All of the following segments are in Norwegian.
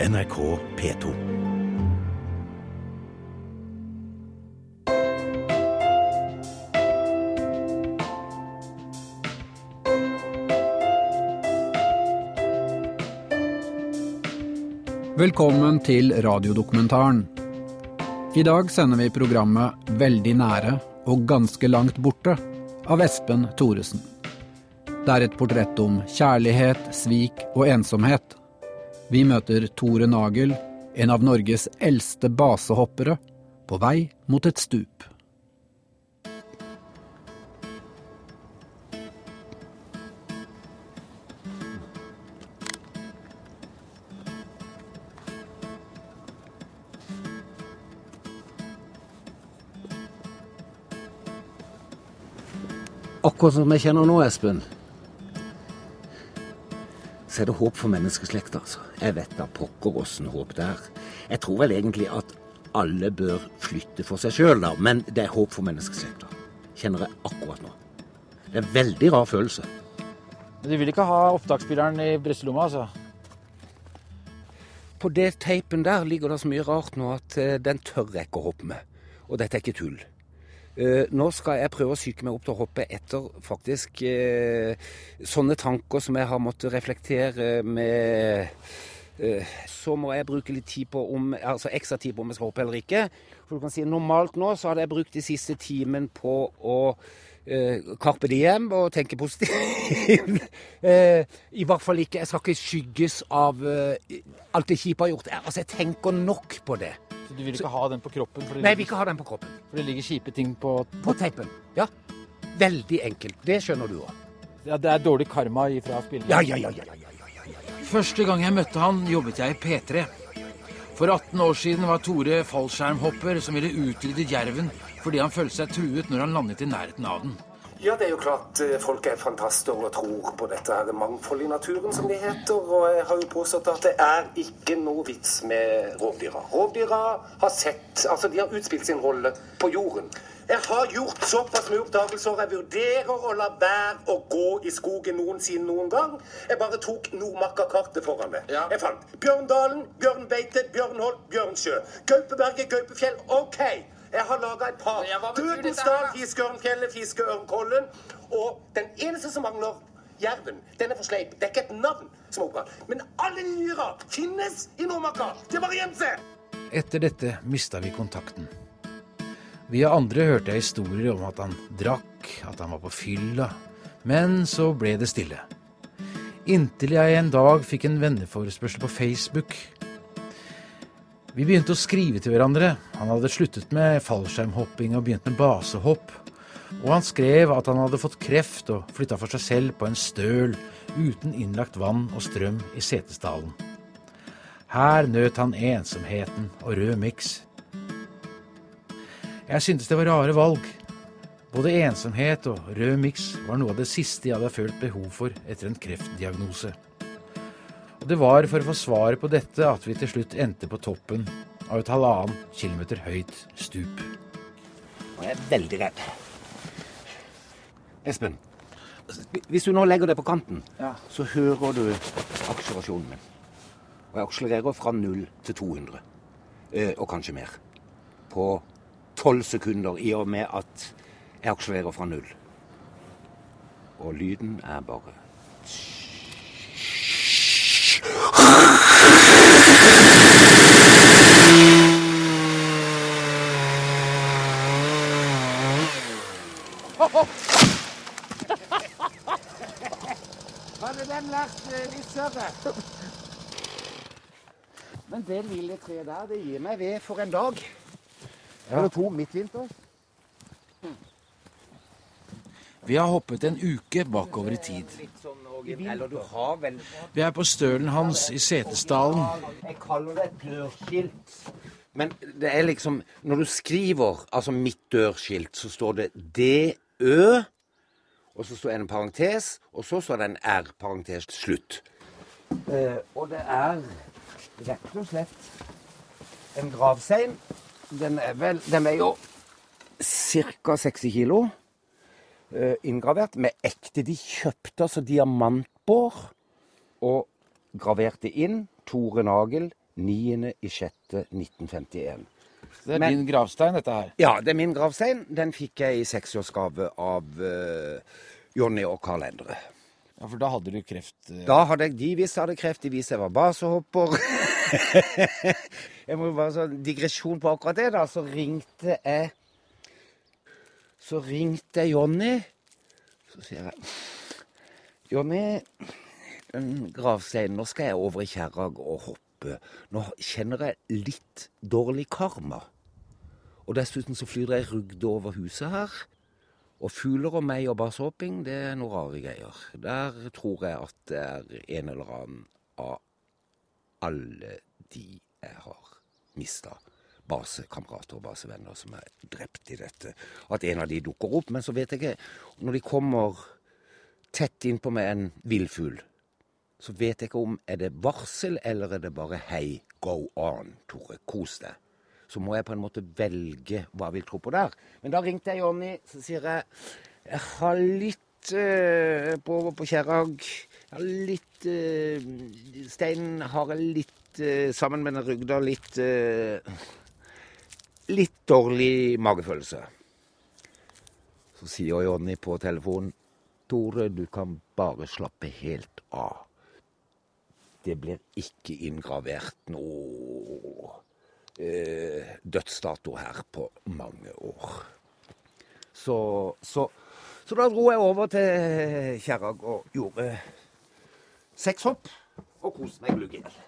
NRK P2. Velkommen til radiodokumentaren. I dag sender vi programmet Veldig nære og ganske langt borte av Espen Thoresen. Det er et portrett om kjærlighet, svik og ensomhet. Vi møter Tore Nagel, en av Norges eldste basehoppere, på vei mot et stup. Akkurat som jeg kjenner nå, Espen, så er det håp for menneskeslekta, altså. Jeg vet da pokker åssen håp det er. Jeg tror vel egentlig at alle bør flytte for seg sjøl, da, men det er håp for menneskeslekta. Kjenner jeg akkurat nå. Det er en veldig rar følelse. Men du vil ikke ha opptaksspilleren i brystlomma, altså? På det teipen der ligger det så mye rart nå at eh, den tør jeg ikke å hoppe med. Og dette er ikke tull. Uh, nå skal jeg prøve å psyke meg opp til å hoppe etter faktisk uh, sånne tanker som jeg har måttet reflektere med uh, Så må jeg bruke litt tid på om, altså ekstra tid på om jeg skal hoppe eller ikke. For du kan si Normalt nå så hadde jeg brukt de siste timen på å Carpe diem og tenke positivt. I hvert fall ikke Jeg skal ikke skygges av alt det kjipe jeg har gjort. Jeg, altså, jeg tenker nok på det. Så du vil ikke ha den på kroppen? Nei, jeg vil ikke ha den på kroppen. For det ligger kjipe ting på På teipen. Ja. Veldig enkelt. Det skjønner du òg. Ja, det er dårlig karma ifra spillerne? Ja, ja, ja, ja, ja, ja, ja, ja. Første gang jeg møtte han, jobbet jeg i P3. For 18 år siden var Tore fallskjermhopper som ville utrydde jerven fordi han følte seg truet når han landet i nærheten av den. Ja, det er jo klart eh, folk er fantaster og tror på dette her mangfold i naturen, som det heter. Og jeg har jo påstått at det er ikke noe vits med rovdyra. Rovdyra har sett Altså, de har utspilt sin rolle på jorden. Jeg har gjort såpass mye oppdagelser. Jeg vurderer å la være å gå i skogen noensinne noen gang. Jeg bare tok Nordmarka-kartet foran meg. Ja. Jeg fant Bjørndalen, Bjørnbeite, Bjørnholt, Bjørnsjø. Gaupeberget, Gaupefjell. OK. Jeg har laga et par. Dødensdal. Fiskeørnfjellet, Fiskeørnkollen. Og den eneste som mangler, jerven. Den er for sleip. Det er ikke et navn som er oppkalt. Men alle dyra finnes i Nordmarka. Det er bare å gjemme seg. Etter dette mista vi kontakten. Via andre hørte jeg historier om at han drakk, at han var på fylla. Men så ble det stille. Inntil jeg en dag fikk en venneforespørsel på Facebook. Vi begynte å skrive til hverandre. Han hadde sluttet med fallskjermhopping og begynt med basehopp. Og han skrev at han hadde fått kreft og flytta for seg selv på en støl uten innlagt vann og strøm i Setesdalen. Her nøt han ensomheten og rød miks. Jeg syntes det var rare valg. Både ensomhet og rød miks var noe av det siste jeg hadde følt behov for etter en kreftdiagnose. Og det var for å få svaret på dette at vi til slutt endte på toppen av et halvannen kilometer høyt stup. Nå er jeg er veldig redd. Espen, hvis du nå legger deg på kanten, Ja. så hører du akselerasjonen min. Og jeg akselererer fra 0 til 200. Eh, og kanskje mer. På 12 sekunder, i og med at jeg akselererer fra 0. Og lyden er bare Hadde den vært eh, litt større. Men det lille treet der, det gir meg ved for en dag. Eller to midtvinters. Vi har hoppet en uke bakover i tid. Vi er på stølen hans i Setesdalen. Jeg kaller det et dørskilt. Men det er liksom Når du skriver altså mitt dørskilt, så står det DØ, og så står det en parentes, og så står det en R, parentes slutt. Uh, og det er rett og slett en gravstein. Den er vel Den veier ca. 60 kilo. Eh, inngravert med ekte. De kjøpte altså diamantbår og graverte inn Tore Nagel 9.6.1951. Det er Men- din gravstein, dette her. Ja, det er min gravstein. Den fikk jeg i seksårsgave av uh, Jonny og Karl Endre. Ja, For da hadde du kreft. Uh... Da hadde jeg de visste jeg hadde kreft, de visste jeg var basehopper. jeg må bare sånn digresjon på akkurat det, da. Så ringte jeg Så ringte jeg Jonny. Så sier jeg Jonny, den gravsteinen, nå skal jeg over i Kjerrag og hoppe. Nå kjenner jeg litt dårlig karma. Og dessuten så flyr det ei rugde over huset her. Og fugler og meg og basehopping, det er noe rare greier. Der tror jeg at det er en eller annen av alle de jeg har mista basekamerater og basevenner som er drept i dette. At en av de dukker opp. Men så vet jeg ikke Når de kommer tett innpå med en villfugl, så vet jeg ikke om er det varsel eller er det bare hei, go on, Tore, kos deg. Så må jeg på en måte velge hva vil tro på der. Men da ringte jeg Jonny, så sier jeg jeg har litt øh, på, på Kjerrag Jeg har litt eh, Steinen har jeg litt eh, sammen med den rugda litt eh, Litt dårlig magefølelse. Så sier Jonny på telefonen Tore, du kan bare slappe helt av. Det blir ikke inngravert noe eh, dødsdato her på mange år. Så, så, så da dro jeg over til Kjerrag og gjorde seks hopp og koste meg glugg i hjel.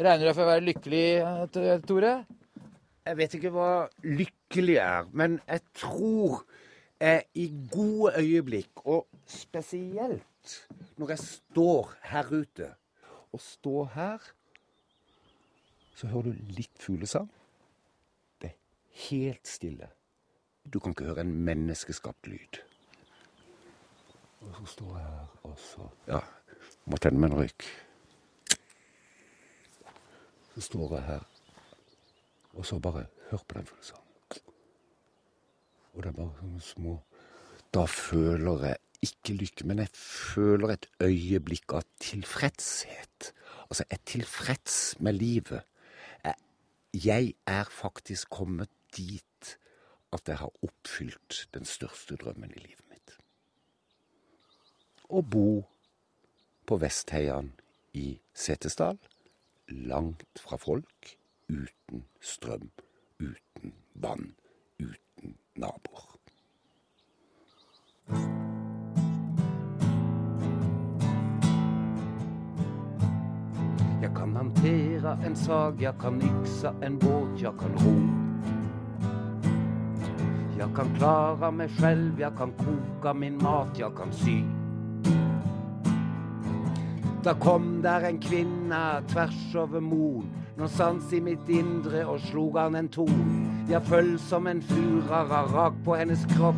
Regner du deg for å være lykkelig, eh, Tore? Jeg vet ikke hva lykkelig er, men jeg tror jeg i gode øyeblikk, og spesielt når jeg står her ute og står her, så hører du litt fuglesang. Det er helt stille. Du kan ikke høre en menneskeskapt lyd. Og så står jeg her, og så Ja, må tenne meg en røyk. Så står jeg her og så bare hør på den følelsen. Og det er bare sånne små Da føler jeg ikke lykke, men jeg føler et øyeblikk av tilfredshet. Altså, jeg er tilfreds med livet. Jeg, jeg er faktisk kommet dit at jeg har oppfylt den største drømmen i livet mitt. Å bo på Vestheian i Setesdal, langt fra folk, uten strøm, uten vann, uten naboer. Jeg kan hantere en sag, jeg kan nykse en båt, jeg kan ro. Jeg kan klare meg selv, jeg kan koke min mat, jeg kan sy. Da kom der en kvinne tvers over moen, noe sans i mitt indre og slog han en ton. Jeg følg som en furara rak på hennes kropp,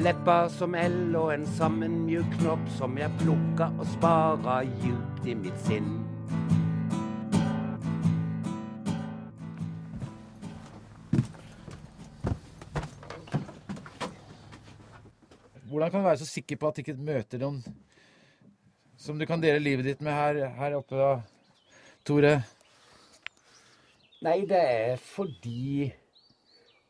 leppa som eld og en sammenmjuk knopp som jeg plukka og spara djupt i mitt sinn. Hvordan kan du være så sikker på at du ikke møter noen som du kan dele livet ditt med her, her oppe, da, Tore? Nei, det er fordi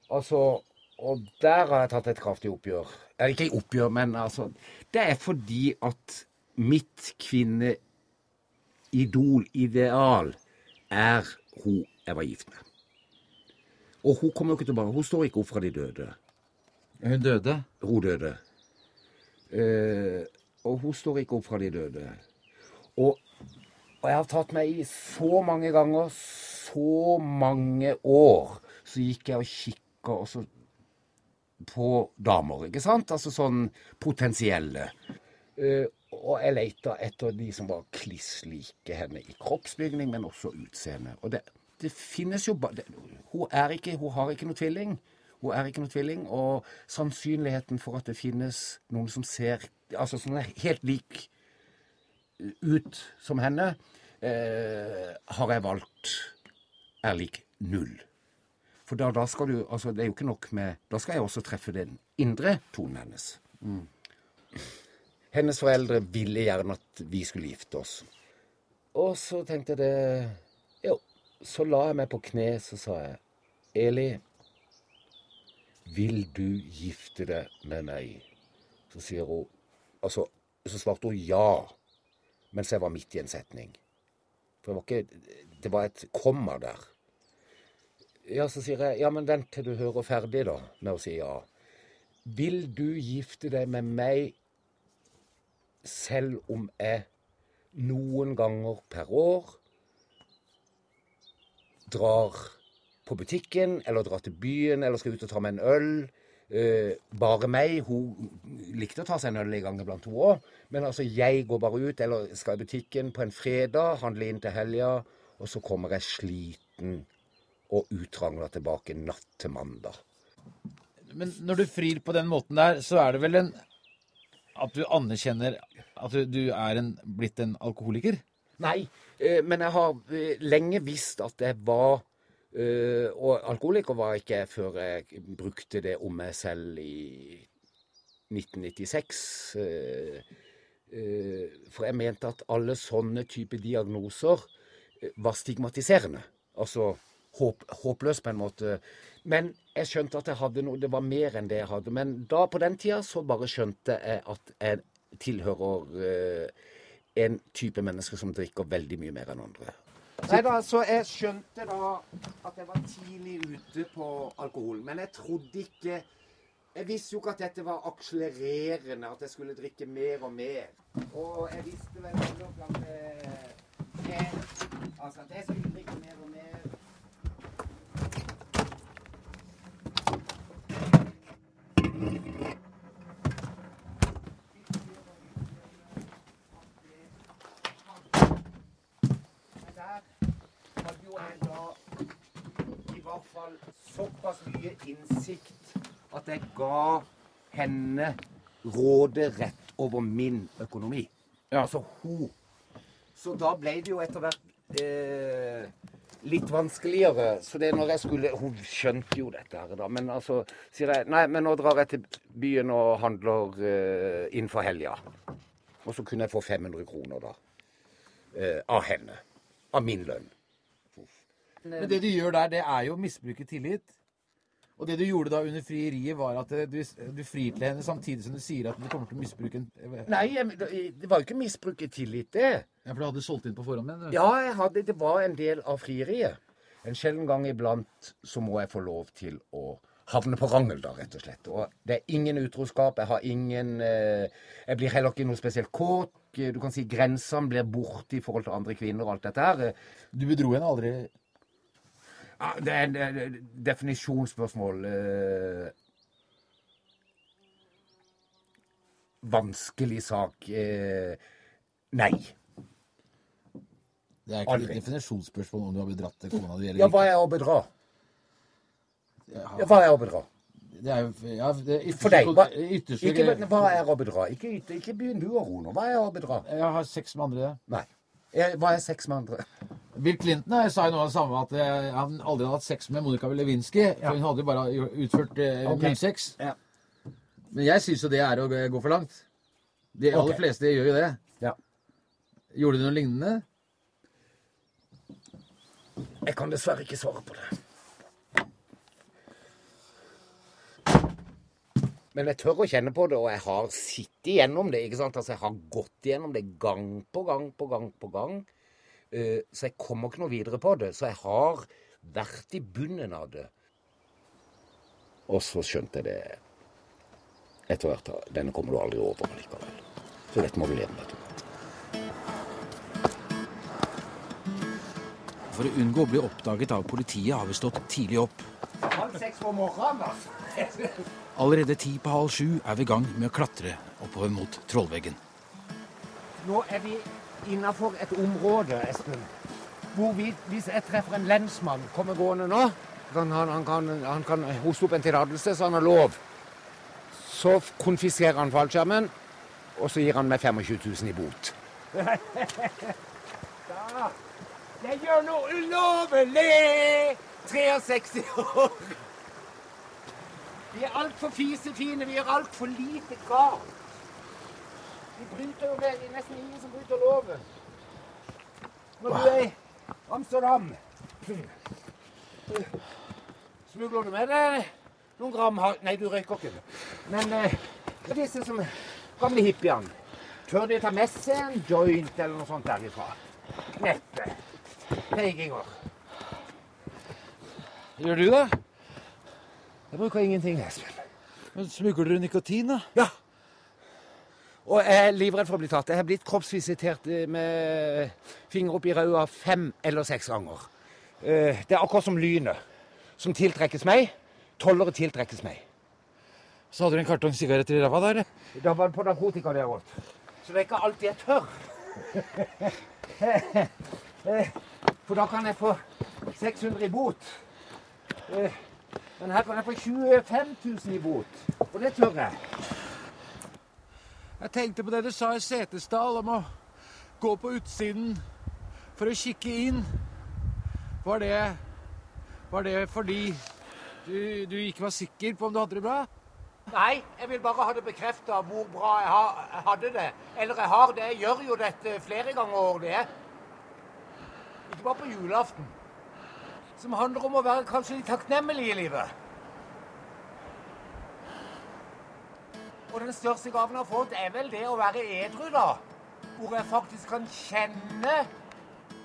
Altså Og der har jeg tatt et kraftig oppgjør. Eller ikke oppgjør, men altså Det er fordi at mitt kvinneidol, ideal, er hun jeg var gift med. Og hun kommer jo ikke tilbake. Hun står ikke opp fra de døde. Hun døde. Hun døde. Eh, og hun står ikke opp fra de døde. Og, og jeg har tatt meg i så mange ganger, så mange år, så gikk jeg og kikka på damer, ikke sant? Altså sånn potensielle. Uh, og jeg leita etter de som var kliss like henne i kroppsbygning, men også utseende. Og det, det finnes jo bare Hun er ikke Hun har ikke noe tvilling. Hun er ikke noe tvilling, og sannsynligheten for at det finnes noen som ser Altså som er helt lik ut som henne, eh, har jeg valgt er lik null. For da, da skal du Altså, det er jo ikke nok med Da skal jeg også treffe den indre tonen hennes. hennes foreldre ville gjerne at vi skulle gifte oss. Og så tenkte jeg det Jo, så la jeg meg på kne, så sa jeg Eli, vil du gifte deg med meg? Så sier hun Altså, så svarte hun ja, mens jeg var midt i en setning. For det var ikke Det var et komma der. Ja, så sier jeg ja, men vent til du hører ferdig, da, med å si ja. Vil du gifte deg med meg selv om jeg noen ganger per år drar på butikken, eller dra til byen, eller skal ut og ta meg en øl. Uh, bare meg. Hun likte å ta seg en øl i gang iblant, hun òg. Men altså, jeg går bare ut, eller skal i butikken på en fredag, handle inn til helga, og så kommer jeg sliten og utrangla tilbake natt til mandag. Men når du frir på den måten der, så er det vel en At du anerkjenner at du, du er en, blitt en alkoholiker? Nei, uh, men jeg har uh, lenge visst at jeg var Uh, og alkoholiker var ikke jeg før jeg brukte det om meg selv i 1996. Uh, uh, for jeg mente at alle sånne type diagnoser var stigmatiserende. Altså håp, håpløs på en måte. Men jeg skjønte at jeg hadde noe, det var mer enn det jeg hadde. Men da på den tida så bare skjønte jeg at jeg tilhører en type mennesker som drikker veldig mye mer enn andre. Nei da, så jeg skjønte da at jeg var tidlig ute på alkohol. Men jeg trodde ikke Jeg visste jo ikke at dette var akselererende, at jeg skulle drikke mer og mer. Og jeg visste vel ikke at jeg, Altså at jeg skulle drikke mer og mer. Såpass mye innsikt at jeg ga henne råderett over min økonomi. Ja. Altså hun. Så da ble det jo etter hvert eh, litt vanskeligere. Så det er når jeg skulle Hun skjønte jo dette her, da. Men altså sier jeg Nei, men nå drar jeg til byen og handler eh, innenfor helga. Og så kunne jeg få 500 kroner, da. Eh, av henne. Av min lønn. Men det du gjør der, det er jo å misbruke tillit. Og det du gjorde da under frieriet, var at du, du frir til henne samtidig som du sier at du kommer til å misbruke en Nei, det var jo ikke misbruke tillit, det. Ja, For du hadde solgt inn på forhånd? Men, ja, jeg hadde, det var en del av frieriet. En sjelden gang iblant så må jeg få lov til å havne på rangel, da, rett og slett. Og det er ingen utroskap. Jeg har ingen eh, Jeg blir heller ikke noe spesielt kåt. Du kan si grensene blir borte i forhold til andre kvinner og alt dette her. Du bedro henne aldri? Ja, det er et definisjonsspørsmål. Eh, vanskelig sak. Eh, nei. Det er ikke Aldri. et definisjonsspørsmål om du har bedratt kona di eller. Ja, hva er å bedra? Ja, hva er å bedra? Det er jo ja, det ytterste, For deg. Hva, ikke, hva er å bedra? Ikke, ikke begynn du å roe nå. Hva er å bedra? Jeg har sex med andre. Nei. Hva er sex med andre? Bill Clinton sa jo noe av det samme, at eh, han aldri hadde hatt sex med Monica Lewinsky. For hun hadde jo bare utført eh, okay. munnsex. Ja. Men jeg syns jo det er å gå for langt. De aller fleste gjør jo det. Ja. Gjorde du noe lignende? Jeg kan dessverre ikke svare på det. Men jeg tør å kjenne på det, og jeg har sittet igjennom det. ikke sant? Altså, Jeg har gått igjennom det gang på gang på gang på gang. Uh, så jeg kommer ikke noe videre på det. Så jeg har vært i bunnen av det. Og så skjønte jeg det etter hvert. Denne kommer du aldri over likevel. Så dette må du leve med. For å unngå å bli oppdaget av politiet har vi stått tidlig opp. Halv seks på morgenen, altså. Allerede ti på halv sju er vi i gang med å klatre oppover mot trollveggen. Nå er vi innafor et område, Espen, hvor vi, hvis jeg treffer en lensmann kommer gående nå han, han, kan, han kan hoste opp en tillatelse, så han har lov. Så konfiskerer han fallskjermen, og så gir han meg 25 000 i bot. da. Jeg gjør noe ulovlig! 63 år. Vi er altfor fisefine. Vi gjør altfor lite galt. De bryter jo det. Er nesten ingen som bryter loven. Når du er i Amsterdam Smugler du med deg noen gram Nei, du røyker ikke. Men eh, disse som gamle hippiene Tør de ta med seg en joint eller noe sånt derifra? Neppe. Peiginger. Gjør du det? Jeg bruker ingenting, Espen. Men Smugler du nikotin, da? Ja. Og jeg er livredd for å bli tatt. Jeg har blitt kroppsvisitert eh, med finger opp i ræva fem eller seks ganger. Eh, Det er akkurat som lynet som tiltrekkes meg. Tollere tiltrekkes meg. Så hadde du en kartong sigaretter i ræva, da? eller? Da var det på narkotika det har. Så det er ikke alltid jeg tør. For da kan jeg få 600 i bot. Eh, Men her kan jeg få 25 000 i bot. Og det tør jeg. Jeg tenkte på det du sa i Setesdal om å gå på utsiden for å kikke inn. Var det, var det fordi du, du ikke var sikker på om du hadde det bra? Nei, jeg vil bare ha det bekrefta hvor bra jeg, ha, jeg hadde det. Eller jeg har det. Jeg gjør jo dette flere ganger årlig. Ikke bare på julaften. Som handler om å være kanskje litt takknemlig i livet. Og den største gaven jeg har fått, er vel det å være edru, da. Hvor jeg faktisk kan kjenne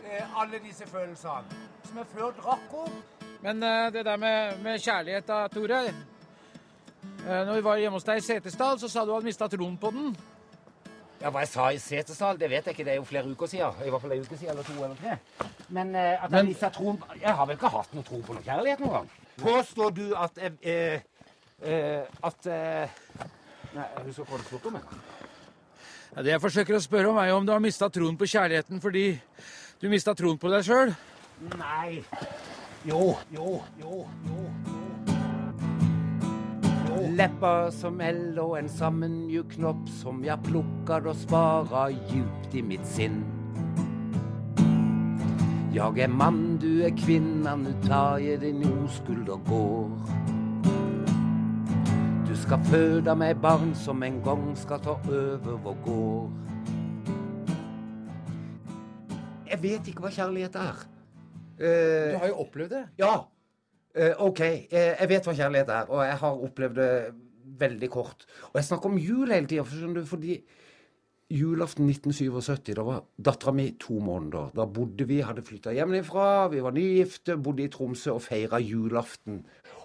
eh, alle disse følelsene. Som jeg før drakk opp. Men eh, det der med, med kjærlighet da, Tore. Eh, når vi var hjemme hos deg i Setesdal, så sa du at mista troen på den. Ja, Hva jeg sa i Setesdal, det vet jeg ikke. Det er jo flere uker siden. I hvert fall en uke siden, eller to eller tre. Men eh, at jeg mista troen Jeg har vel ikke hatt noe tro på noe kjærlighet noen gang? Påstår du at eh, eh, At eh, Nei, jeg husker hva du spurte om. Ja, det jeg forsøker å spørre om, er jo om du har mista troen på kjærligheten fordi du mista troen på deg sjøl. Nei. Jo, jo, jo, jo. jo. Lepper som L og en sammenmjuk knopp som jeg plukker og sparer djupt i mitt sinn. Jeg er mann, du er kvinna, nu tar jeg din oskuld og går. Du skal føde meg barn som en gang skal ta over vår gård. Jeg vet ikke hva kjærlighet er. Uh, Du har jo opplevd det. ja. Uh, OK. Eh, jeg vet hva kjærlighet er, og jeg har opplevd det veldig kort. Og jeg snakker om jul hele tida, for skjønner du, fordi julaften 1977, da var dattera mi to måneder. Da bodde vi, hadde flytta hjemmefra, vi var nygifte, bodde i Tromsø og feira julaften.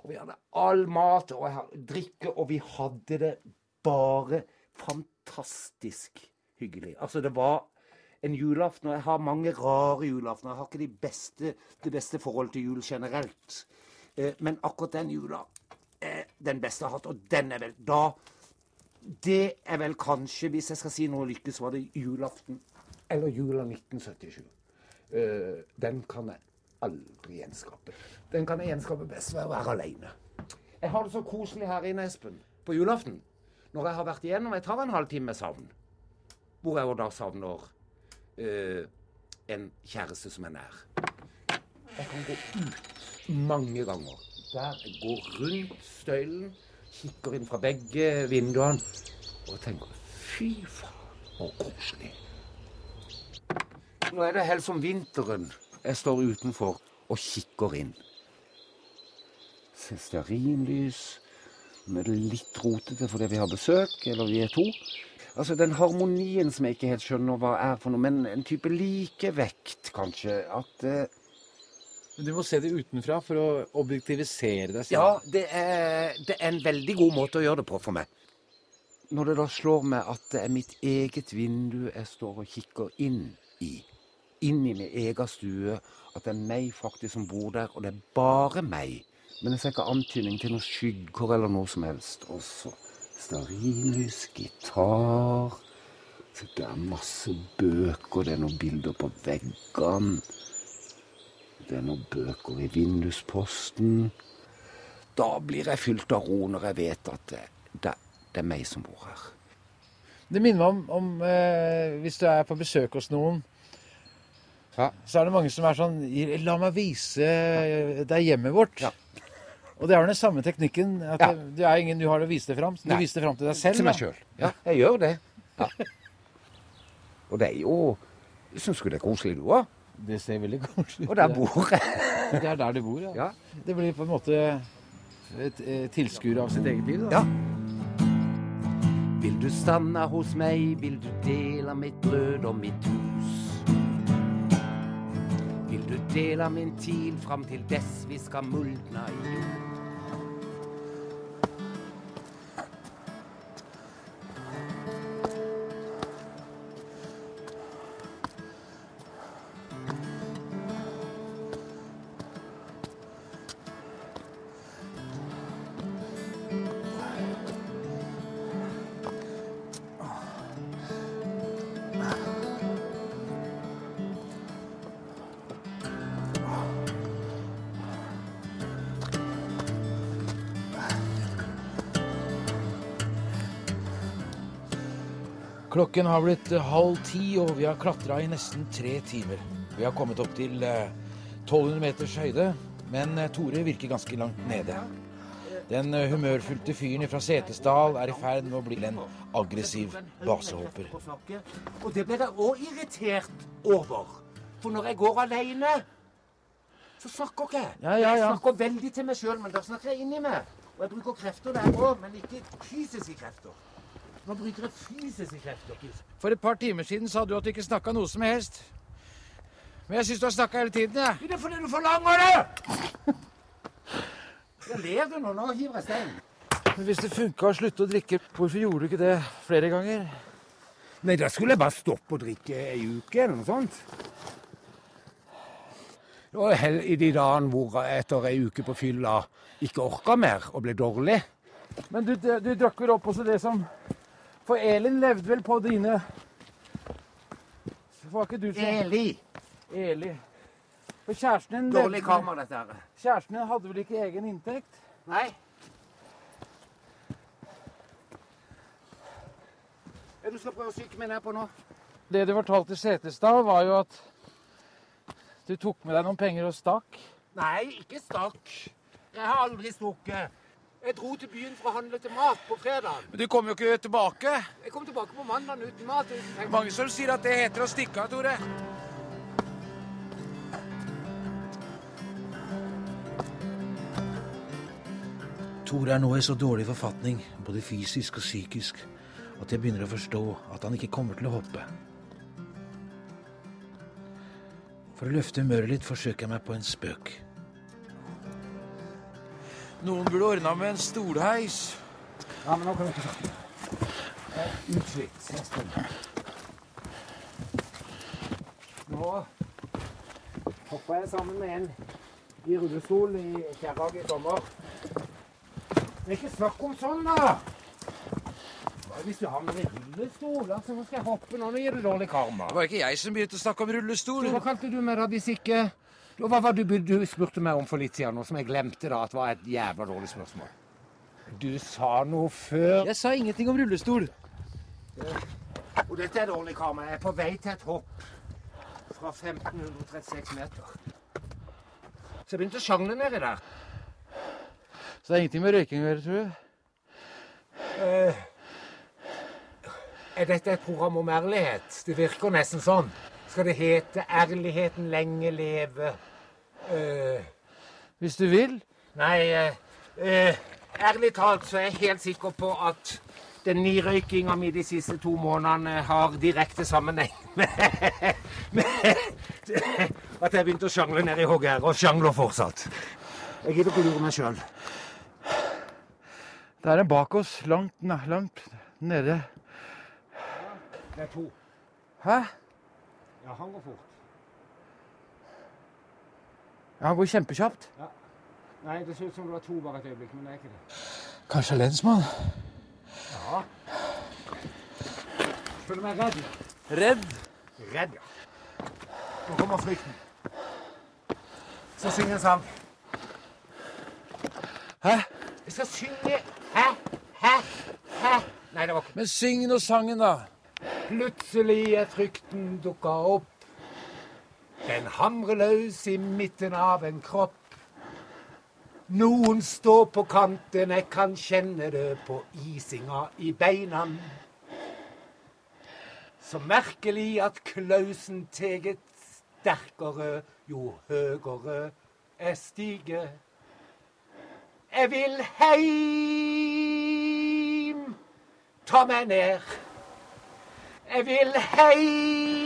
Og vi hadde all mat og drikke, og vi hadde det bare fantastisk hyggelig. Altså, det var en julaften, og jeg har mange rare julaftener. Jeg har ikke det beste, det beste forhold til jul generelt. Eh, men akkurat den jula er den beste jeg har hatt, og den er vel da Det er vel kanskje, hvis jeg skal si noe lykkes, var det julaften eller jula 1977. Eh, den kan jeg aldri gjenskape. Den kan jeg gjenskape best ved å være aleine. Jeg har det så koselig her inne, Espen, på julaften. Når jeg har vært igjennom Jeg tar en halvtime savn. Hvor jeg jo da savner eh, en kjæreste som er nær. Jeg kan gå ut mange ganger. Der jeg går rundt støylen, kikker inn fra begge vinduene og tenker fy faen, så koselig. Nå er det helt som vinteren. Jeg står utenfor og kikker inn. Ser stearinlys. Nå er det litt rotete fordi vi har besøk, eller vi er to. Altså Den harmonien som jeg ikke helt skjønner hva er for noe, men en type likevekt, kanskje. At eh, du må se det utenfra for å objektivisere deg selv. Ja, det er, det er en veldig god måte å gjøre det på for meg. Når det da slår meg at det er mitt eget vindu jeg står og kikker inn i, inn i min egen stue, at det er meg faktisk som bor der, og det er bare meg. Men jeg ser ikke antydning til noen skygger eller noe som helst. Og så stearinlys, gitar så Det er masse bøker, det er noen bilder på veggene. Det er noen bøker i vindusposten. Da blir jeg fylt av ro når jeg vet at det, det, det er meg som bor her. Det minner meg om, om eh, hvis du er på besøk hos noen, Ja. så er det mange som er sånn La meg vise deg hjemmet vårt. Ja. Og det er den samme teknikken. At Ja. det, det er ingen du har å vise det fram. Du Nei. viser det fram til deg selv. Til meg sjøl. Ja, jeg gjør det. Ja. Og det er jo Syns du det er koselig, du òg? Det ser veldig koselig ut. Og der bor jeg. Det er der du bor, ja. Ja. Det blir på en måte et eh, tilskuer av sitt eget liv, da. Ja. Vil du stanna hos meg, vil du dela mitt brød og mitt hus? Vil du dela min tid fram til dess vi skal muldna i jord? Klokken har blitt eh, halv ti, og vi har klatra i nesten tre timer. Vi har kommet opp til eh, 1200 meters høyde, men eh, Tore virker ganske langt nede. Den eh, humørfylte fyren fra Setesdal er i ferd med å bli en aggressiv basehopper. Og det ble jeg òg irritert over. For når jeg går alene, så snakker jeg. Ja, ja, Jeg snakker veldig til meg sjøl, men da snakker jeg inni meg. Og jeg bruker krefter der òg, men ikke fysiske krefter. Nå bruker jeg fysiske krefter. For et par timer siden sa du at du ikke snakka noe som helst. Men jeg syns du har snakka hele tiden, jeg. Det er fordi du forlanger det! Jeg ler du nå? Nå hiver jeg stein. Men hvis det funka å slutte å drikke, hvorfor gjorde du ikke det flere ganger? Nei, da skulle jeg bare stoppe å drikke ei uke eller noe sånt. Og hell i de dagene hvor jeg etter ei uke på fylla ikke orka mer og ble dårlig. Men du, du, du drakk vel opp også det som For Elin levde vel på dine Var ikke du som Eli. Eli. For kjæresten din Dårlig levde- karma, dette her. Kjæresten din hadde vel ikke egen inntekt? Nei. Er du skal prøve å psyke meg ned på nå? Det du fortalte Setesdal, var jo at du tok med deg noen penger og stakk. Nei, ikke stakk. Jeg har aldri stukket. Jeg dro til byen for å handle til mat på fredag. Men du kom jo ikke tilbake. Jeg kom tilbake på mandag uten mat. uten. Mange som sier at det heter å stikke av, Tore. Tore er nå i så dårlig forfatning, både fysisk og psykisk, at jeg begynner å forstå at han ikke kommer til å hoppe. For å løfte humøret litt forsøker jeg meg på en spøk. Noen burde ordna med en stolheis. Ja, men nå kan du ikke snakke. Er utslitt. Nå hoppa jeg sammen med en i rullestol i Kjerrag i sommer. Det er ikke snakk om sånn, da! Hvis du har med deg rullestol, altså, nå skal jeg hoppe nå. Nå gir du dårlig karma. Det var ikke jeg som begynte å snakke om rullestol. Hva kalte du meg da, hvis Hva var det du, du spurte meg om for litt siden, noe som jeg glemte da at var et jævla dårlig spørsmål? Du sa noe før Jeg sa ingenting om rullestol. Og dette er dårlig karma. Jeg er på vei til et hopp fra 1536 meter. Så jeg begynte å sjangle nedi der. Så det er ingenting med røyking å gjøre, tror du? Eh, er dette et program om ærlighet? Det virker nesten sånn. Skal det hete 'Ærligheten lenge leve'? Eh, Hvis du vil. nei, eh, eh, ærlig talt så er jeg helt sikker på at den nirøykinga mi de siste to månedene har direkte sammenheng med, med at jeg begynte å sjangle nede i her, og sjangler fortsatt. Jeg gidder ikke å lure meg sjøl. Det er en bak oss, langt, langt nede. Det er to. Hæ? Ja, han går fort. Ja, han går kjempekjapt. Nei, det ser ut som det var to bare et øyeblikk, men det er ikke det. Kanskje lensmann? Ja. Føler meg redd. Redd? Redd, ja. Nå kommer frykten. Så syng en sang. Hæ? Jeg skal synge Hæ? Hæ? Hæ? Nei, det var ikke Men syng nå sangen, da. Plutselig er frykten dukka opp. Den hamrer løs i midten av en kropp. Noen står på kanten, jeg kan kjenne det på isinga i beina. Så merkelig at Klausen teget sterkere jo høgere jeg stiger. Jeg vil heim, ta meg ned. Jeg vil heim,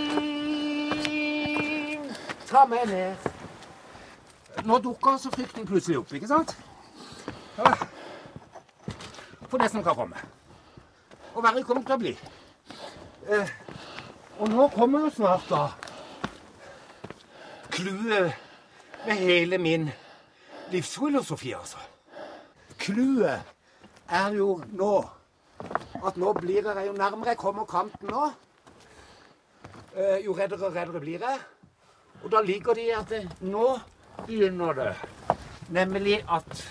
ta meg ned. Nå dukker så frykten plutselig opp, ikke sant? Ja. For det som kan komme. Og verre kommer til å bli. Eh, og nå kommer jo snart, da, clouet med hele min livsfilosofi, altså. Clouet er jo nå at nå blir jeg jo nærmere jeg kommer kanten nå, eh, jo reddere og reddere blir jeg. Og da ligger det i at det, nå begynner det. Nemlig at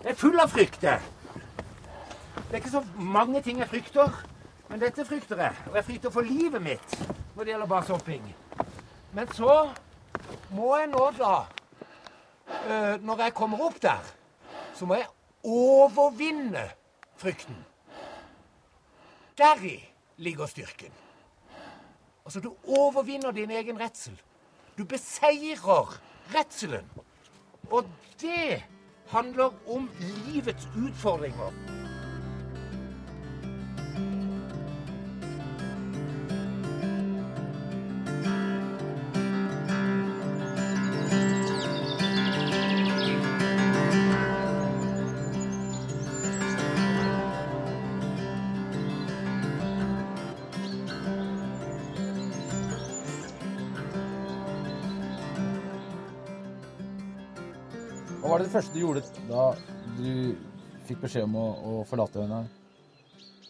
jeg er full av frykt. Det er ikke så mange ting jeg frykter, men dette frykter jeg. Og jeg frykter for livet mitt når det gjelder basehopping. Men så må jeg nå, da eh, Når jeg kommer opp der, så må jeg overvinne frykten. Deri ligger styrken. Altså, du overvinner din egen redsel. Du beseirer redselen. Og det handler om livets utfordringer. Hva var det første du gjorde da du fikk beskjed om å, å forlate henne?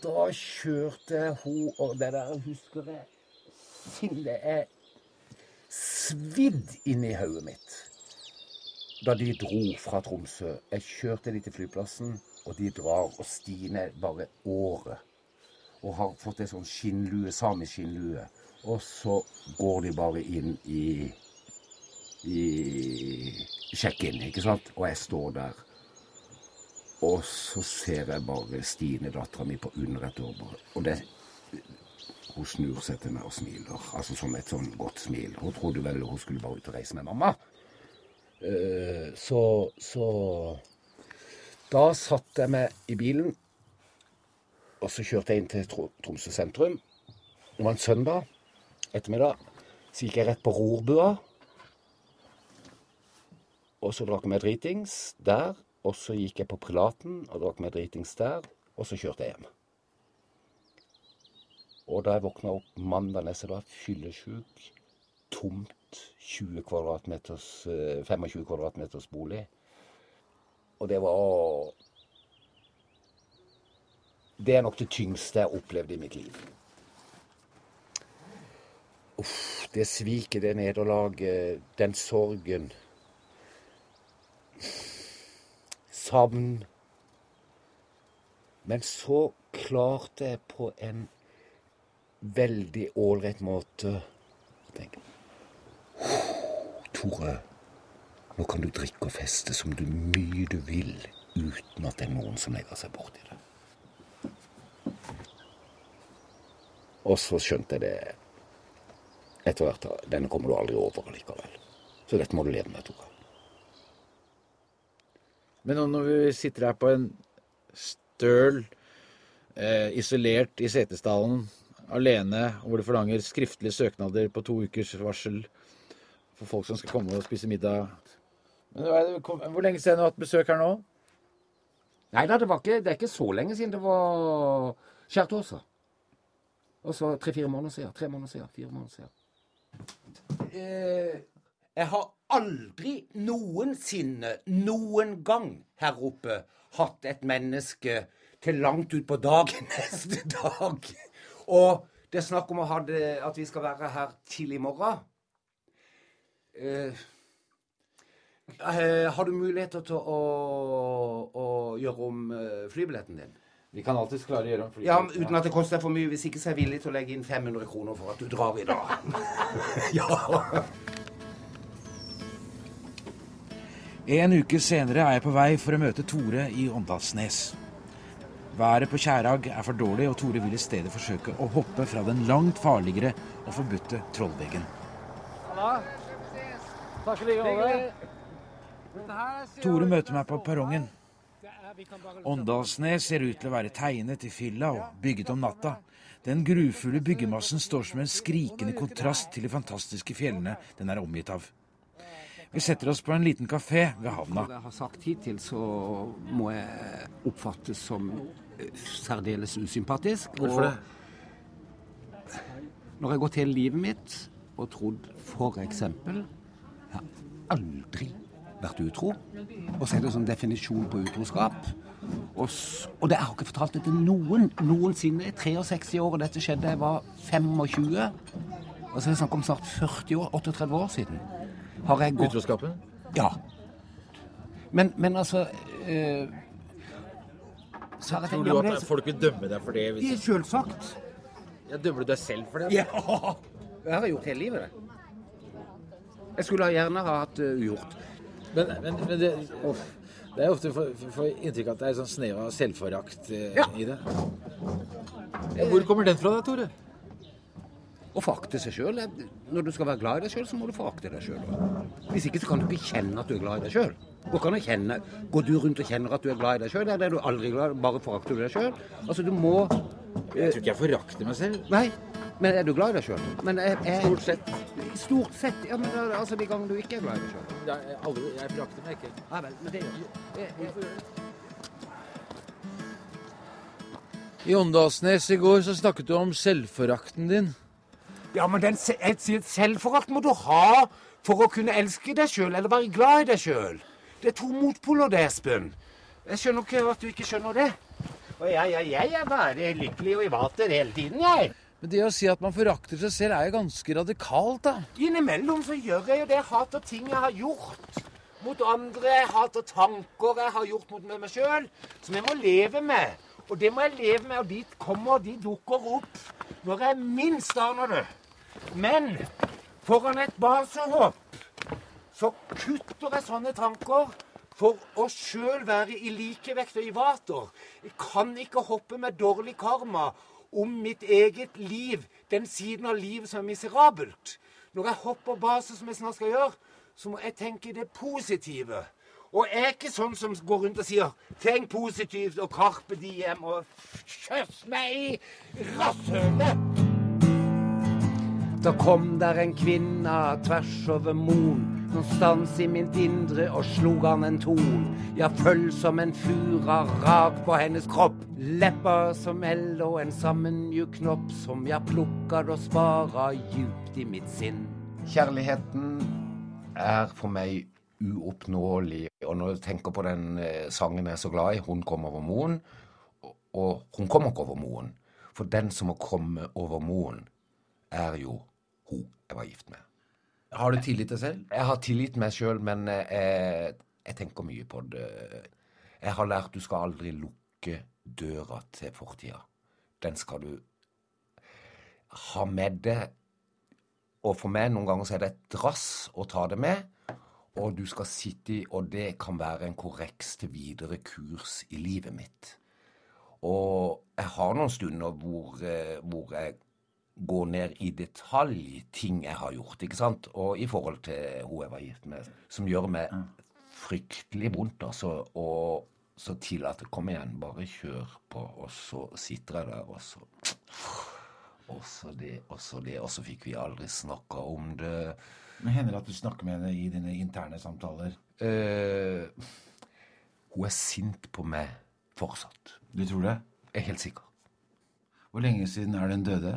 Da kjørte hun Og det der husker jeg det er svidd inn i hodet mitt. Da de dro fra Tromsø. Jeg kjørte de til flyplassen, og de drar. Og Stine bare året. Og har fått ei sånn skinnlue, samisk skinnlue. Og så går de bare inn i i sjekk-in, ikke sant? Og jeg står der. Og så ser jeg bare Stine, dattera mi, på under et år. bare. Og det, hun snur seg til meg og smiler. Altså som et sånn godt smil. Hun trodde vel hun skulle bare ut og reise med mamma. Eh, så, så Da satte jeg meg i bilen, og så kjørte jeg inn til Tromsø sentrum. Det var en søndag ettermiddag. Så gikk jeg rett på rorbua. Og så drakk meg dritings der. Og så gikk jeg på Prelaten og drakk meg dritings der. Og så kjørte jeg hjem. Og da jeg våkna opp mandag neste dag, fyllesjuk, tomt 20 kvadratmeters, eh, 25 kvadratmeters bolig. Og det var Det er nok det tyngste jeg opplevde i mitt liv. Uff, det sviket, det nederlaget, den sorgen. Savn. Men så klarte jeg på en veldig ålreit måte å tenke Tore, nå kan du drikke og feste som du mye du vil, uten at det er noen som legger seg borti det. Og så skjønte jeg det etter hvert. Denne kommer du aldri over likevel. Så dette må du leve med, Tore. Men når vi sitter her på en støl, eh, isolert i Setesdalen, alene, hvor du forlanger skriftlige søknader på to ukers varsel for folk som skal komme og spise middag Men det- Hvor lenge siden har du hatt besøk her nå? Nei da, det, var ikke, det er ikke så lenge siden det var skjærtorsdag. Og så tre-fire måneder siden. Tre måneder siden. Fire måneder siden. Eh, jeg har aldri noensinne, noen gang her oppe, hatt et menneske til langt ut på dagen neste dag. Og det er snakk om det, at vi skal være her tidlig i morgen. Eh, eh, har du muligheter til å, å gjøre om eh, flybilletten din? Vi kan alltids klare å gjøre om flybilletten. Ja, Uten at det koster for mye. Hvis ikke så er jeg villig til å legge inn 500 kroner for at du drar i dag. ja. En uke senere er jeg på vei for å møte Tore i Åndalsnes. Været på Kjærag er for dårlig, og Tore vil i stedet forsøke å hoppe fra den langt farligere og forbudte Trollveggen. Tore møter meg på perrongen. Åndalsnes ser ut til å være tegnet i fylla og bygget om natta. Den grufulle byggemassen står som en skrikende kontrast til de fantastiske fjellene den er omgitt av. Vi setter oss på en liten kafé ved havna. Som jeg har sagt hittil, så må jeg oppfattes som eh, særdeles usympatisk. Hvorfor det? Når jeg har gått hele livet mitt og trodd f.eks. Jeg har aldri vært utro. Og så er det sånn definisjon på utroskap. Og, og det, jeg har ikke fortalt det til noen noensinne. I 63 år, og dette skjedde da jeg var 25. Og så er det snakk om snart 40 år, 38 år siden. Har jeg gått Utroskapen? ja. Men, men altså eh, Så har jeg tenkt ja, men det, folk vil dømme deg for det? det er selvsagt. Ja, dømmer du deg selv for det? Ja! Det har jeg gjort hele livet, det. Jeg skulle gjerne ha hatt ugjort. Uh, Men, men, men det, det er ofte for, for, for inntrykk at det er sånn snev av selvforakt uh, Ja. i det. Ja, hvor kommer den fra deg, Tore? Å forakte seg sjøl Når du skal være glad i deg sjøl, så må du forakte deg sjøl. Hvis ikke så kan du ikke kjenne at du er glad i deg sjøl. Går, du rundt og kjenner at du er glad i deg sjøl? Er du aldri glad, bare forakter du deg sjøl? Altså, du må Jeg tror ikke jeg forakter meg selv. Nei, men er du glad i deg sjøl? Stort sett. Stort sett. Ja, men altså de gangene du ikke er glad i deg sjøl. Jeg, aldri, jeg forakter meg ikke. Nei vel, men det gjør jeg. jeg. I Åndalsnes i går så snakket du om selvforakten din. Ja, men den se- selvforakt må du ha for å kunne elske deg sjøl eller være glad i deg sjøl. Det er to motpoler, det, Espen. Jeg skjønner ikke at du ikke skjønner det. Og jeg, jeg, jeg er bare lykkelig og i vater hele tiden, jeg. Men det å si at man forakter seg selv, er jo ganske radikalt, da. Innimellom så gjør jeg jo det. Jeg hater ting jeg har gjort mot andre. Jeg hater tanker jeg har gjort mot meg sjøl, som jeg må leve med. Og det må jeg leve med, og de kommer, de dukker opp når jeg minst aner det. Men foran et basehopp så kutter jeg sånne tanker for å sjøl være i likevekt og i vater. Jeg kan ikke hoppe med dårlig karma om mitt eget liv, den siden av livet som er miserabelt. Når jeg hopper base, som jeg snart skal gjøre, så må jeg tenke det positive. Og jeg er ikke sånn som går rundt og sier 'tenk positivt' og 'karpe diem' og 'kjøss meg i rasshølet'. Da kom der en kvinne tvers over moen, någonstans i mitt indre og slog han en ton. Jeg følg som en fura rak på hennes kropp, lepper som eld og en sammenmjuk knopp som jeg plukker og sparer djupt i mitt sinn. Kjærligheten er for meg uoppnåelig, og når jeg tenker på den eh, sangen jeg er så glad i, 'Hun kom over moen', og, hun kommer ikke over moen, for den som må komme over moen, er jo hun jeg var gift med. Har du tillit til selv? Jeg har tillit meg sjøl, men eh, jeg, jeg tenker mye på det. Jeg har lært du skal aldri lukke døra til fortida. Den skal du ha med deg. Og for meg noen ganger så er det et drass å ta det med. Og du skal sitte i, og det kan være en korreks til videre kurs i livet mitt. Og jeg har noen stunder hvor, eh, hvor jeg går ned i detalj ting jeg har gjort, ikke sant? Og i forhold til hun jeg var gift med, som gjør meg fryktelig vondt, altså. Og så tillater jeg, kom igjen, bare kjør på. Og så sitter jeg der, og så Og så det, og så det. Og så fikk vi aldri snakka om det. Men Hender det at du snakker med henne i dine interne samtaler? Eh, hun er sint på meg fortsatt. Du tror det? Jeg er helt sikker. Hvor lenge siden er den døde?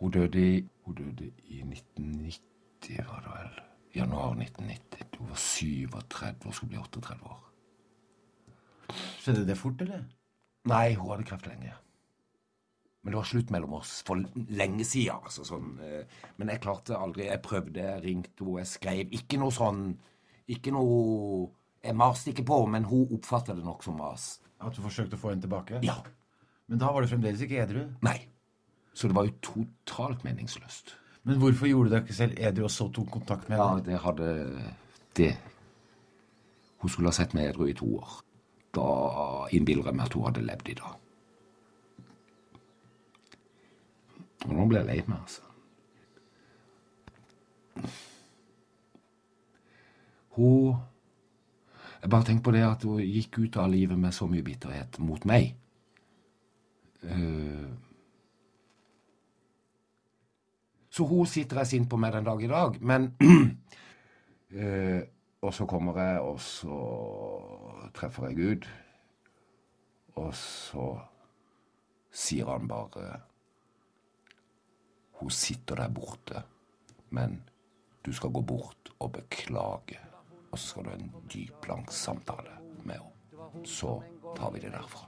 Hun døde i, hun døde i 1990, var det vel. Januar 1990. Hun var 37 og skulle bli 38 år. Skjedde det fort, eller? Nei, hun hadde kreft lenge. Men det var slutt mellom oss for lenge siden. Altså, sånn, eh, men jeg klarte aldri. Jeg prøvde, jeg ringte henne, jeg skrev. Ikke noe sånn Ikke noe Jeg maste ikke på, men hun oppfattet det nok som mas. At du forsøkte å få henne tilbake? Ja. Men da var du fremdeles ikke edru? Nei. Så det var jo totalt meningsløst. Men hvorfor gjorde dere ikke selv edru og så tok kontakt med henne? Ja, det hadde det. Hun skulle ha sett meg edru i to år. Da innbiller jeg meg at hun hadde levd i dag. Og nå blir jeg lei meg, altså. Hun Jeg bare tenker på det at hun gikk ut av livet med så mye bitterhet mot meg. Uh, så hun sitter jeg sint på meg den dag i dag. Men eh, Og så kommer jeg, og så treffer jeg Gud. Og så sier han bare Hun sitter der borte, men du skal gå bort og beklage. Og så skal du ha en dyp, lang samtale med henne. Så tar vi det derfra.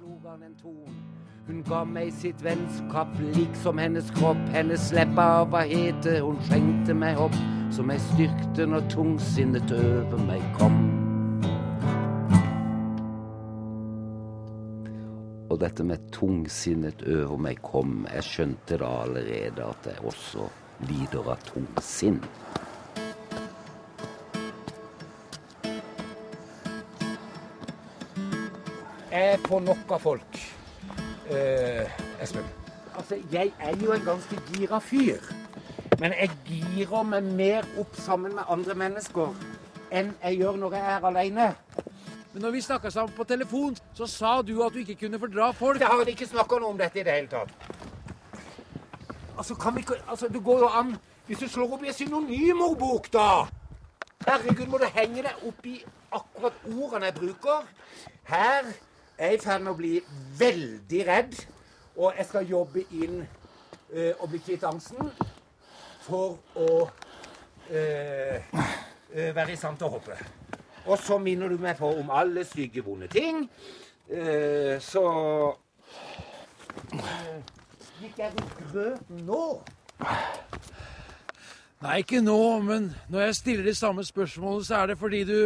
Hun ga meg sitt vennskap, liksom hennes kropp. Hennes lepper var hete, hun skjengte meg opp som jeg styrkte når tungsinnet over meg kom. Og dette med tungsinnet over meg kom, jeg skjønte da allerede at jeg også lider av tungsinn. Får nok av folk, eh, Espen. Altså, jeg er jo en ganske gira fyr. Men jeg girer meg mer opp sammen med andre mennesker enn jeg gjør når jeg er alene. Men når vi snakka sammen på telefon, så sa du at du ikke kunne fordra folk. Jeg har ikke snakka noe om dette i det hele tatt. Altså, kan vi ikke Altså, det går jo an hvis du slår opp i en synonymordbok, da. Herregud, må du henge deg opp i akkurat ordene jeg bruker. Her er i ferd med å bli veldig redd, og jeg skal jobbe inn uh, og bli kvitt angsten for å uh, være i stand til å hoppe. Og så minner du meg på om alle stygge, vonde ting. Uh, så Gikk jeg rundt grøten nå? Nei, ikke nå, men når jeg stiller de samme spørsmålene, så er det fordi du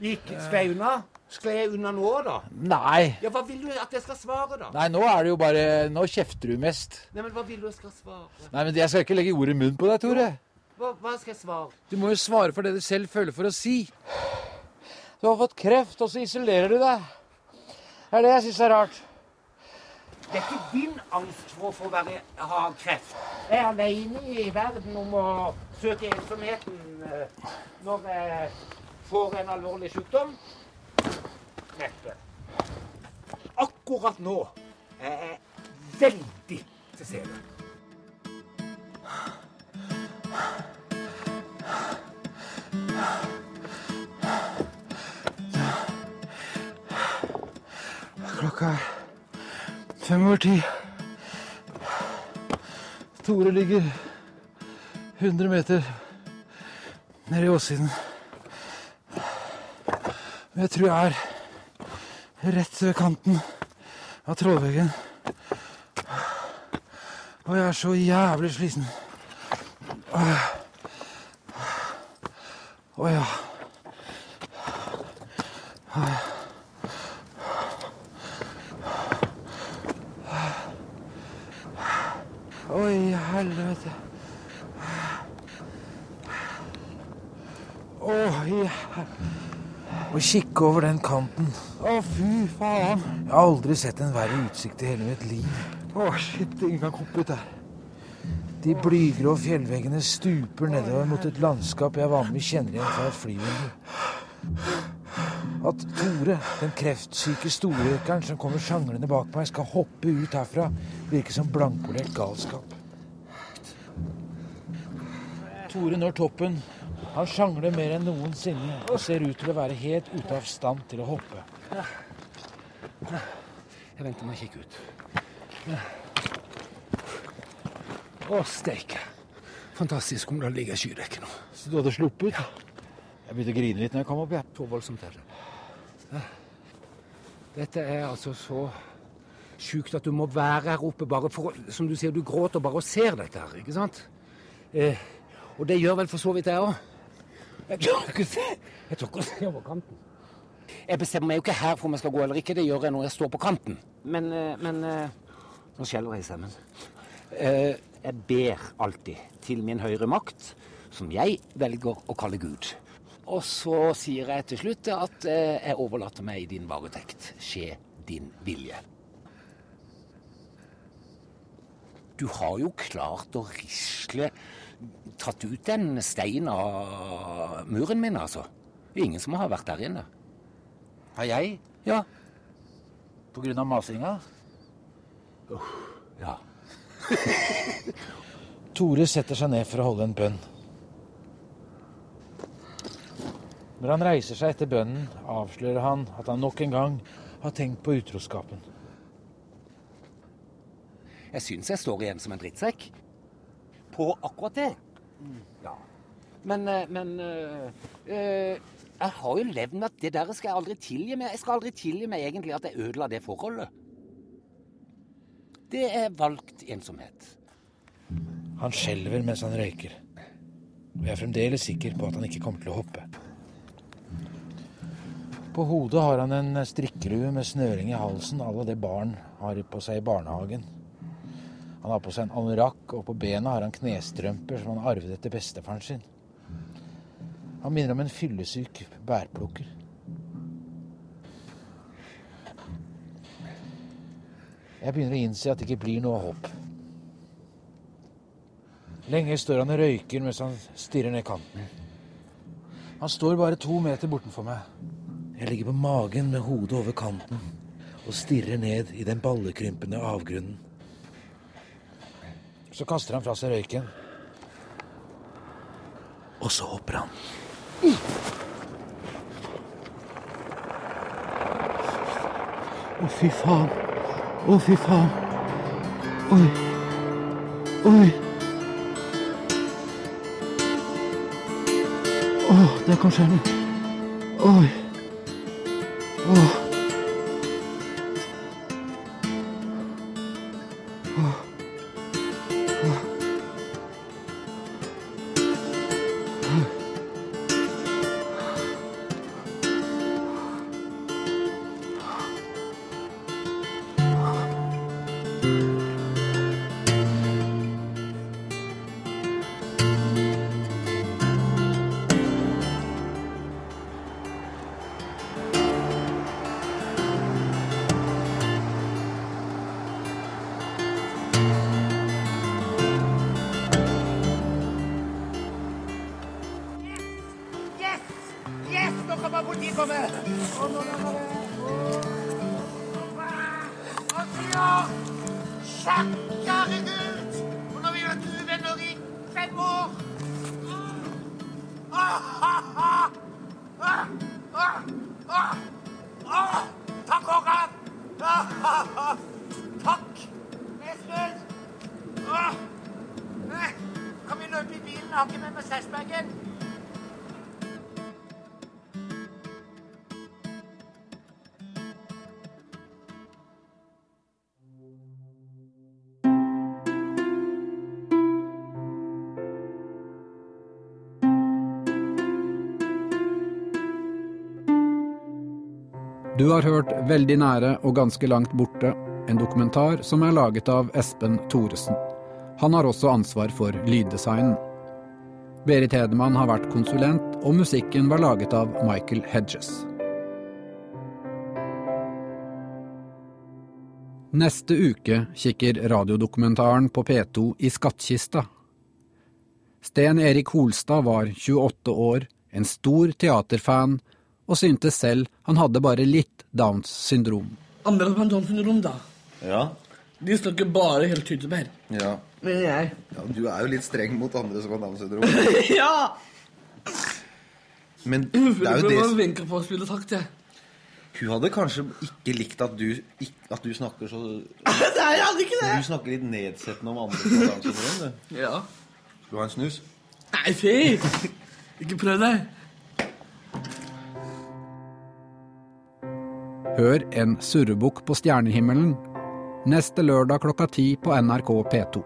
Gikk Sklei unna? Sklei jeg unna nå, da? Nei. Ja, Hva vil du at jeg skal svare, da? Nei, nå er det jo bare Nå kjefter du mest. Nei, men Hva vil du jeg skal svare? Nei, men jeg skal ikke legge ord i munnen på deg, Tore. Hva, hva skal jeg svare? Du må jo svare for det du selv føler for å si. Du har fått kreft, og så isolerer du deg. Det er det jeg syns er rart. Det er ikke din angst for å få være, ha kreft. Jeg er alene i verden om å søke ensomheten eh, når jeg får en alvorlig sykdom. Neppe. Akkurat nå er jeg veldig til stede. Klokka er fem over ti. Tore ligger 100 meter nede i åssiden. Jeg tror jeg er rett ved kanten av trollveggen. Og jeg er så jævlig sliten. Å ja. Oi, helvete. Å, ja. Å kikke over den kanten. Å, har aldri sett en verre utsikt i hele mitt liv. Å, shit, ingen kan hoppe ut der. De blygrå fjellveggene stuper nedover mot et landskap jeg vanligvis kjenner igjen fra et flyvindu. At Tore, den kreftsyke storrøkeren som kommer sjanglende bak meg, skal hoppe ut herfra, virker som blankpolert galskap. Tore når toppen. Han sjangler mer enn noensinne og ser ut til å være helt ute av stand til å hoppe. Jeg venter med å kikke ut. Å, steike. Fantastisk om det ligger skydekke nå. Så du hadde sluppet? Jeg begynte å grine litt når jeg kom opp. Jeg. Så voldsomt er det. Dette er altså så sjukt at du må være her oppe bare for å Som du sier, du gråter bare og ser dette her, ikke sant? Eh, og det gjør vel for så vidt jeg òg. Jeg tør ikke å se over kanten. Jeg bestemmer meg jo ikke her for om jeg skal gå eller ikke. Det gjør jeg når jeg står på kanten. Men, eh, men eh, Nå skjeller jeg i stemmen. Eh, jeg ber alltid til min høyre makt, som jeg velger å kalle Gud. Og så sier jeg til slutt at jeg overlater meg i din varetekt. Skje din vilje. Du har jo klart å risle Tatt ut en stein av muren min, altså. Det er ingen som har vært der inne. Har jeg? Ja. På grunn av masinga? Ja. Tore setter seg ned for å holde en bønn. Når han reiser seg etter bønnen, avslører han at han nok en gang har tenkt på utroskapen. Jeg syns jeg står igjen som en drittsekk. På akkurat det. Ja. Men, eh, men øh, eh, Jeg har jo levd med at det der skal jeg aldri tilgi meg. Jeg skal aldri tilgi meg egentlig at jeg ødela det forholdet. Det er valgt ensomhet. Han skjelver mens han røyker. Og jeg er fremdeles sikker på at han ikke kommer til å hoppe. På hodet har han en strikkelue med snøring i halsen alle det barn har på seg i barnehagen. Han har på seg en anorakk, og på bena har han knestrømper som han arvet etter bestefaren sin. Han minner om en fyllesyk bærplukker. Jeg begynner å innse at det ikke blir noe håp. Lenge står han og røyker mens han stirrer ned kanten. Han står bare to meter bortenfor meg. Jeg ligger på magen med hodet over kanten og stirrer ned i den ballekrympende avgrunnen. Så kaster han fra seg røyken. Og så hopper han. Å, fy faen. Å, fy faen. Oi. Oi. Å, der kom skjermen. Oi. Åh. Du har hørt Veldig nære og ganske langt borte, en dokumentar som er laget av Espen Thoresen. Han har også ansvar for lyddesignen. Berit Hedemann har vært konsulent, og musikken var laget av Michael Hedges. Neste uke kikker radiodokumentaren på P2 i skattkista. Sten Erik Holstad var 28 år, en stor teaterfan, og syntes selv han hadde bare litt Downs syndrom. Andre som har Downs syndrom, da. Ja. De snakker bare helt tydeligere. ja. Men jeg ja. Du er jo litt streng mot andre som har Downs syndrom. Ja! Men det er jo det det Wenche på å spille takt, jeg. Hun hadde kanskje ikke likt at du, at du snakker så Nei, jeg hadde ikke det! Du snakker litt nedsettende om andre som har Downs syndrom. du. Ja. Skal du ha en snus? Nei, fy! Ikke prøv deg. Hør en surrebukk på stjernehimmelen neste lørdag klokka ti på NRK P2.